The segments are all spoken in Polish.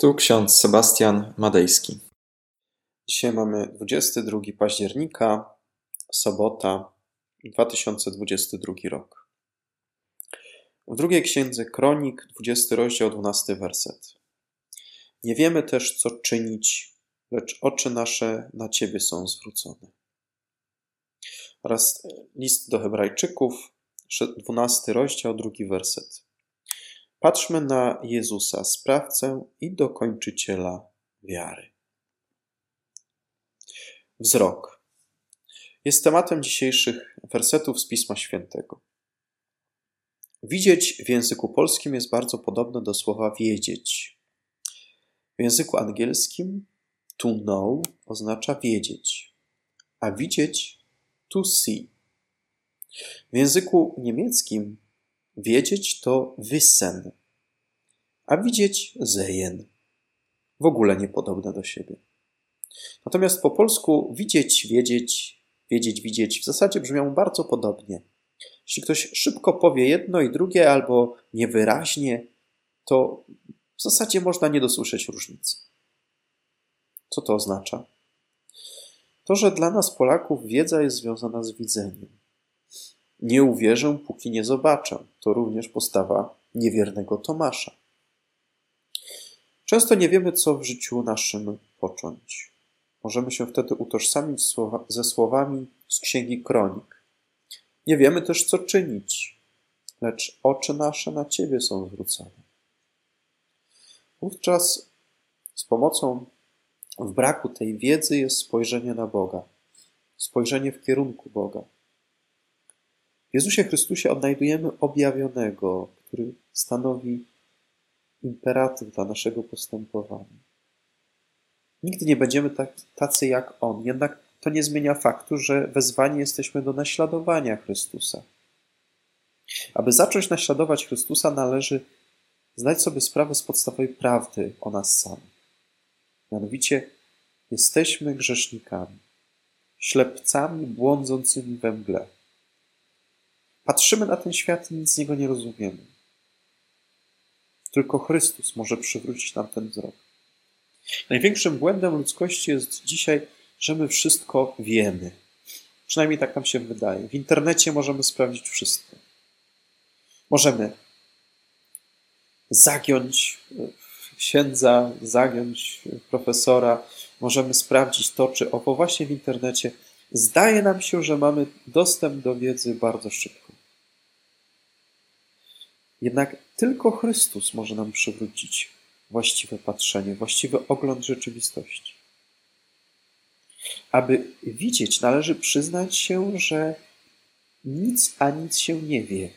Tu ksiądz Sebastian Madejski. Dzisiaj mamy 22 października, sobota, 2022 rok. W drugiej księdze Kronik, 20 rozdział, 12 werset. Nie wiemy też, co czynić, lecz oczy nasze na Ciebie są zwrócone. Oraz list do Hebrajczyków, 12 rozdział, drugi werset. Patrzmy na Jezusa, sprawcę i dokończyciela wiary. Wzrok jest tematem dzisiejszych wersetów z Pisma Świętego. Widzieć w języku polskim jest bardzo podobne do słowa wiedzieć. W języku angielskim to know oznacza wiedzieć, a widzieć to see. W języku niemieckim Wiedzieć to wissen, a widzieć sehen. W ogóle niepodobne do siebie. Natomiast po polsku widzieć, wiedzieć, wiedzieć, widzieć w zasadzie brzmią bardzo podobnie. Jeśli ktoś szybko powie jedno i drugie albo niewyraźnie, to w zasadzie można nie dosłyszeć różnicy. Co to oznacza? To, że dla nas Polaków wiedza jest związana z widzeniem. Nie uwierzę, póki nie zobaczę. To również postawa niewiernego Tomasza. Często nie wiemy, co w życiu naszym począć. Możemy się wtedy utożsamić ze słowami z Księgi Kronik. Nie wiemy też, co czynić, lecz oczy nasze na Ciebie są zwrócone. Wówczas z pomocą w braku tej wiedzy jest spojrzenie na Boga, spojrzenie w kierunku Boga. W Jezusie Chrystusie odnajdujemy objawionego, który stanowi imperatyw dla naszego postępowania. Nigdy nie będziemy tak, tacy jak On, jednak to nie zmienia faktu, że wezwani jesteśmy do naśladowania Chrystusa. Aby zacząć naśladować Chrystusa, należy zdać sobie sprawę z podstawowej prawdy o nas samych. Mianowicie, jesteśmy grzesznikami, ślepcami błądzącymi we mgle. Patrzymy na ten świat i nic z niego nie rozumiemy. Tylko Chrystus może przywrócić nam ten wzrok. Największym błędem ludzkości jest dzisiaj, że my wszystko wiemy. Przynajmniej tak nam się wydaje. W internecie możemy sprawdzić wszystko. Możemy zagiąć e, księdza, zagiąć profesora, możemy sprawdzić to czy owo. Właśnie w internecie zdaje nam się, że mamy dostęp do wiedzy bardzo szybko. Jednak tylko Chrystus może nam przywrócić właściwe patrzenie, właściwy ogląd rzeczywistości. Aby widzieć, należy przyznać się, że nic a nic się nie wie.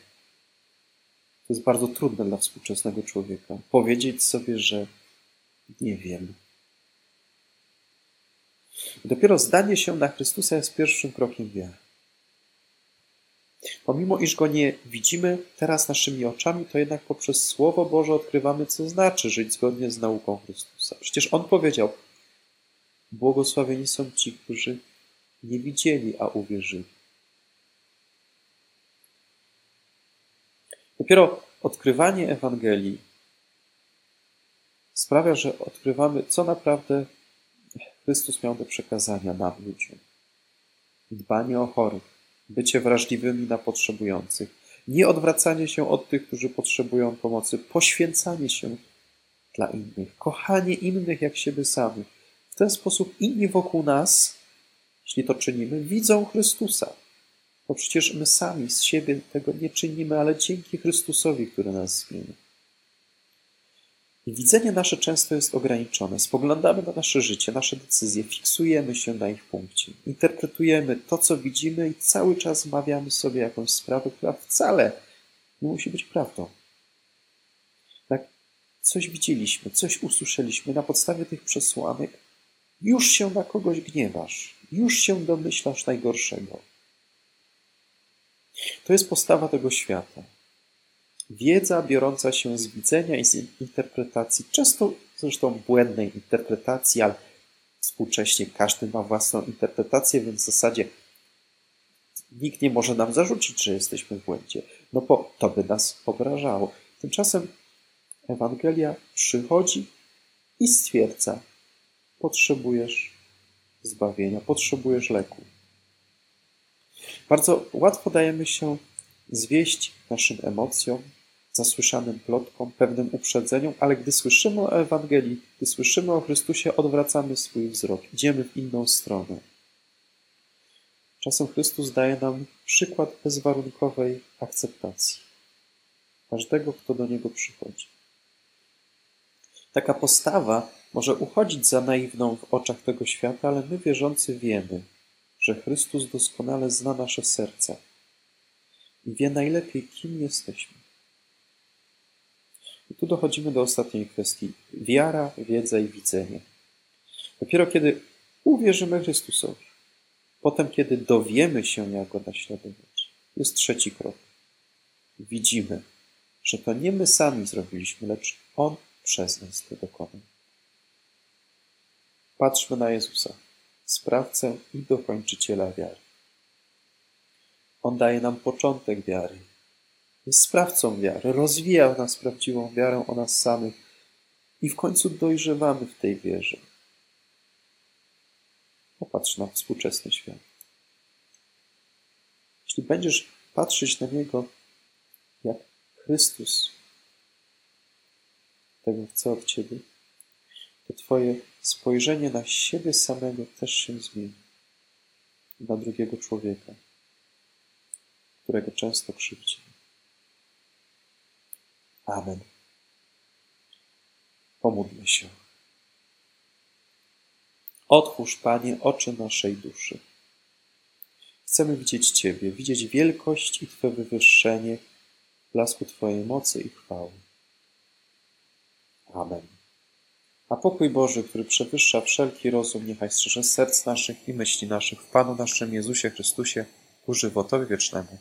To jest bardzo trudne dla współczesnego człowieka. Powiedzieć sobie, że nie wiem. Dopiero zdanie się na Chrystusa jest pierwszym krokiem wiary. Pomimo iż go nie widzimy teraz naszymi oczami, to jednak poprzez Słowo Boże odkrywamy, co znaczy żyć zgodnie z nauką Chrystusa. Przecież On powiedział: Błogosławieni są ci, którzy nie widzieli, a uwierzyli. Dopiero odkrywanie Ewangelii sprawia, że odkrywamy, co naprawdę Chrystus miał do przekazania nam ludziom. Dbanie o chorych, bycie wrażliwymi na potrzebujących, nie odwracanie się od tych, którzy potrzebują pomocy, poświęcanie się dla innych, kochanie innych jak siebie samych. W ten sposób inni wokół nas, jeśli to czynimy, widzą Chrystusa. Bo przecież my sami z siebie tego nie czynimy, ale dzięki Chrystusowi, który nas zmieni. Widzenie nasze często jest ograniczone. Spoglądamy na nasze życie, nasze decyzje, fiksujemy się na ich punkcie, interpretujemy to, co widzimy i cały czas mawiamy sobie jakąś sprawę, która wcale nie musi być prawdą. Tak, coś widzieliśmy, coś usłyszeliśmy na podstawie tych przesłanek, już się na kogoś gniewasz, już się domyślasz najgorszego. To jest postawa tego świata. Wiedza biorąca się z widzenia i z interpretacji, często zresztą błędnej interpretacji, ale współcześnie każdy ma własną interpretację, więc w zasadzie nikt nie może nam zarzucić, że jesteśmy w błędzie, no bo to by nas obrażało. Tymczasem Ewangelia przychodzi i stwierdza: Potrzebujesz zbawienia, potrzebujesz leku. Bardzo łatwo dajemy się zwieść naszym emocjom, zasłyszanym plotkom, pewnym uprzedzeniom, ale gdy słyszymy o Ewangelii, gdy słyszymy o Chrystusie, odwracamy swój wzrok, idziemy w inną stronę. Czasem Chrystus daje nam przykład bezwarunkowej akceptacji każdego, kto do Niego przychodzi. Taka postawa może uchodzić za naiwną w oczach tego świata, ale my wierzący wiemy, że Chrystus doskonale zna nasze serca i wie najlepiej, kim jesteśmy. I tu dochodzimy do ostatniej kwestii: wiara, wiedza i widzenie. Dopiero kiedy uwierzymy Chrystusowi, potem kiedy dowiemy się, jak go naśladować, jest trzeci krok. Widzimy, że to nie my sami zrobiliśmy, lecz On przez nas to dokonał. Patrzmy na Jezusa, sprawcę i dokończyciela wiary. On daje nam początek wiary. Jest sprawcą wiary, rozwija w nas prawdziwą wiarę o nas samych i w końcu dojrzewamy w tej wierze. Popatrz na współczesny świat. Jeśli będziesz patrzeć na niego jak Chrystus tego chce od ciebie, to twoje spojrzenie na siebie samego też się zmieni. Na drugiego człowieka, którego często krzywdzimy. Amen. Pomódlmy się. Otwórz, Panie, oczy naszej duszy. Chcemy widzieć Ciebie, widzieć wielkość i Twoje wywyższenie, blasku Twojej mocy i chwały. Amen. A pokój Boży, który przewyższa wszelki rozum, niechaj strzeże serc naszych i myśli naszych w Panu naszym Jezusie Chrystusie ku żywotowi wiecznemu.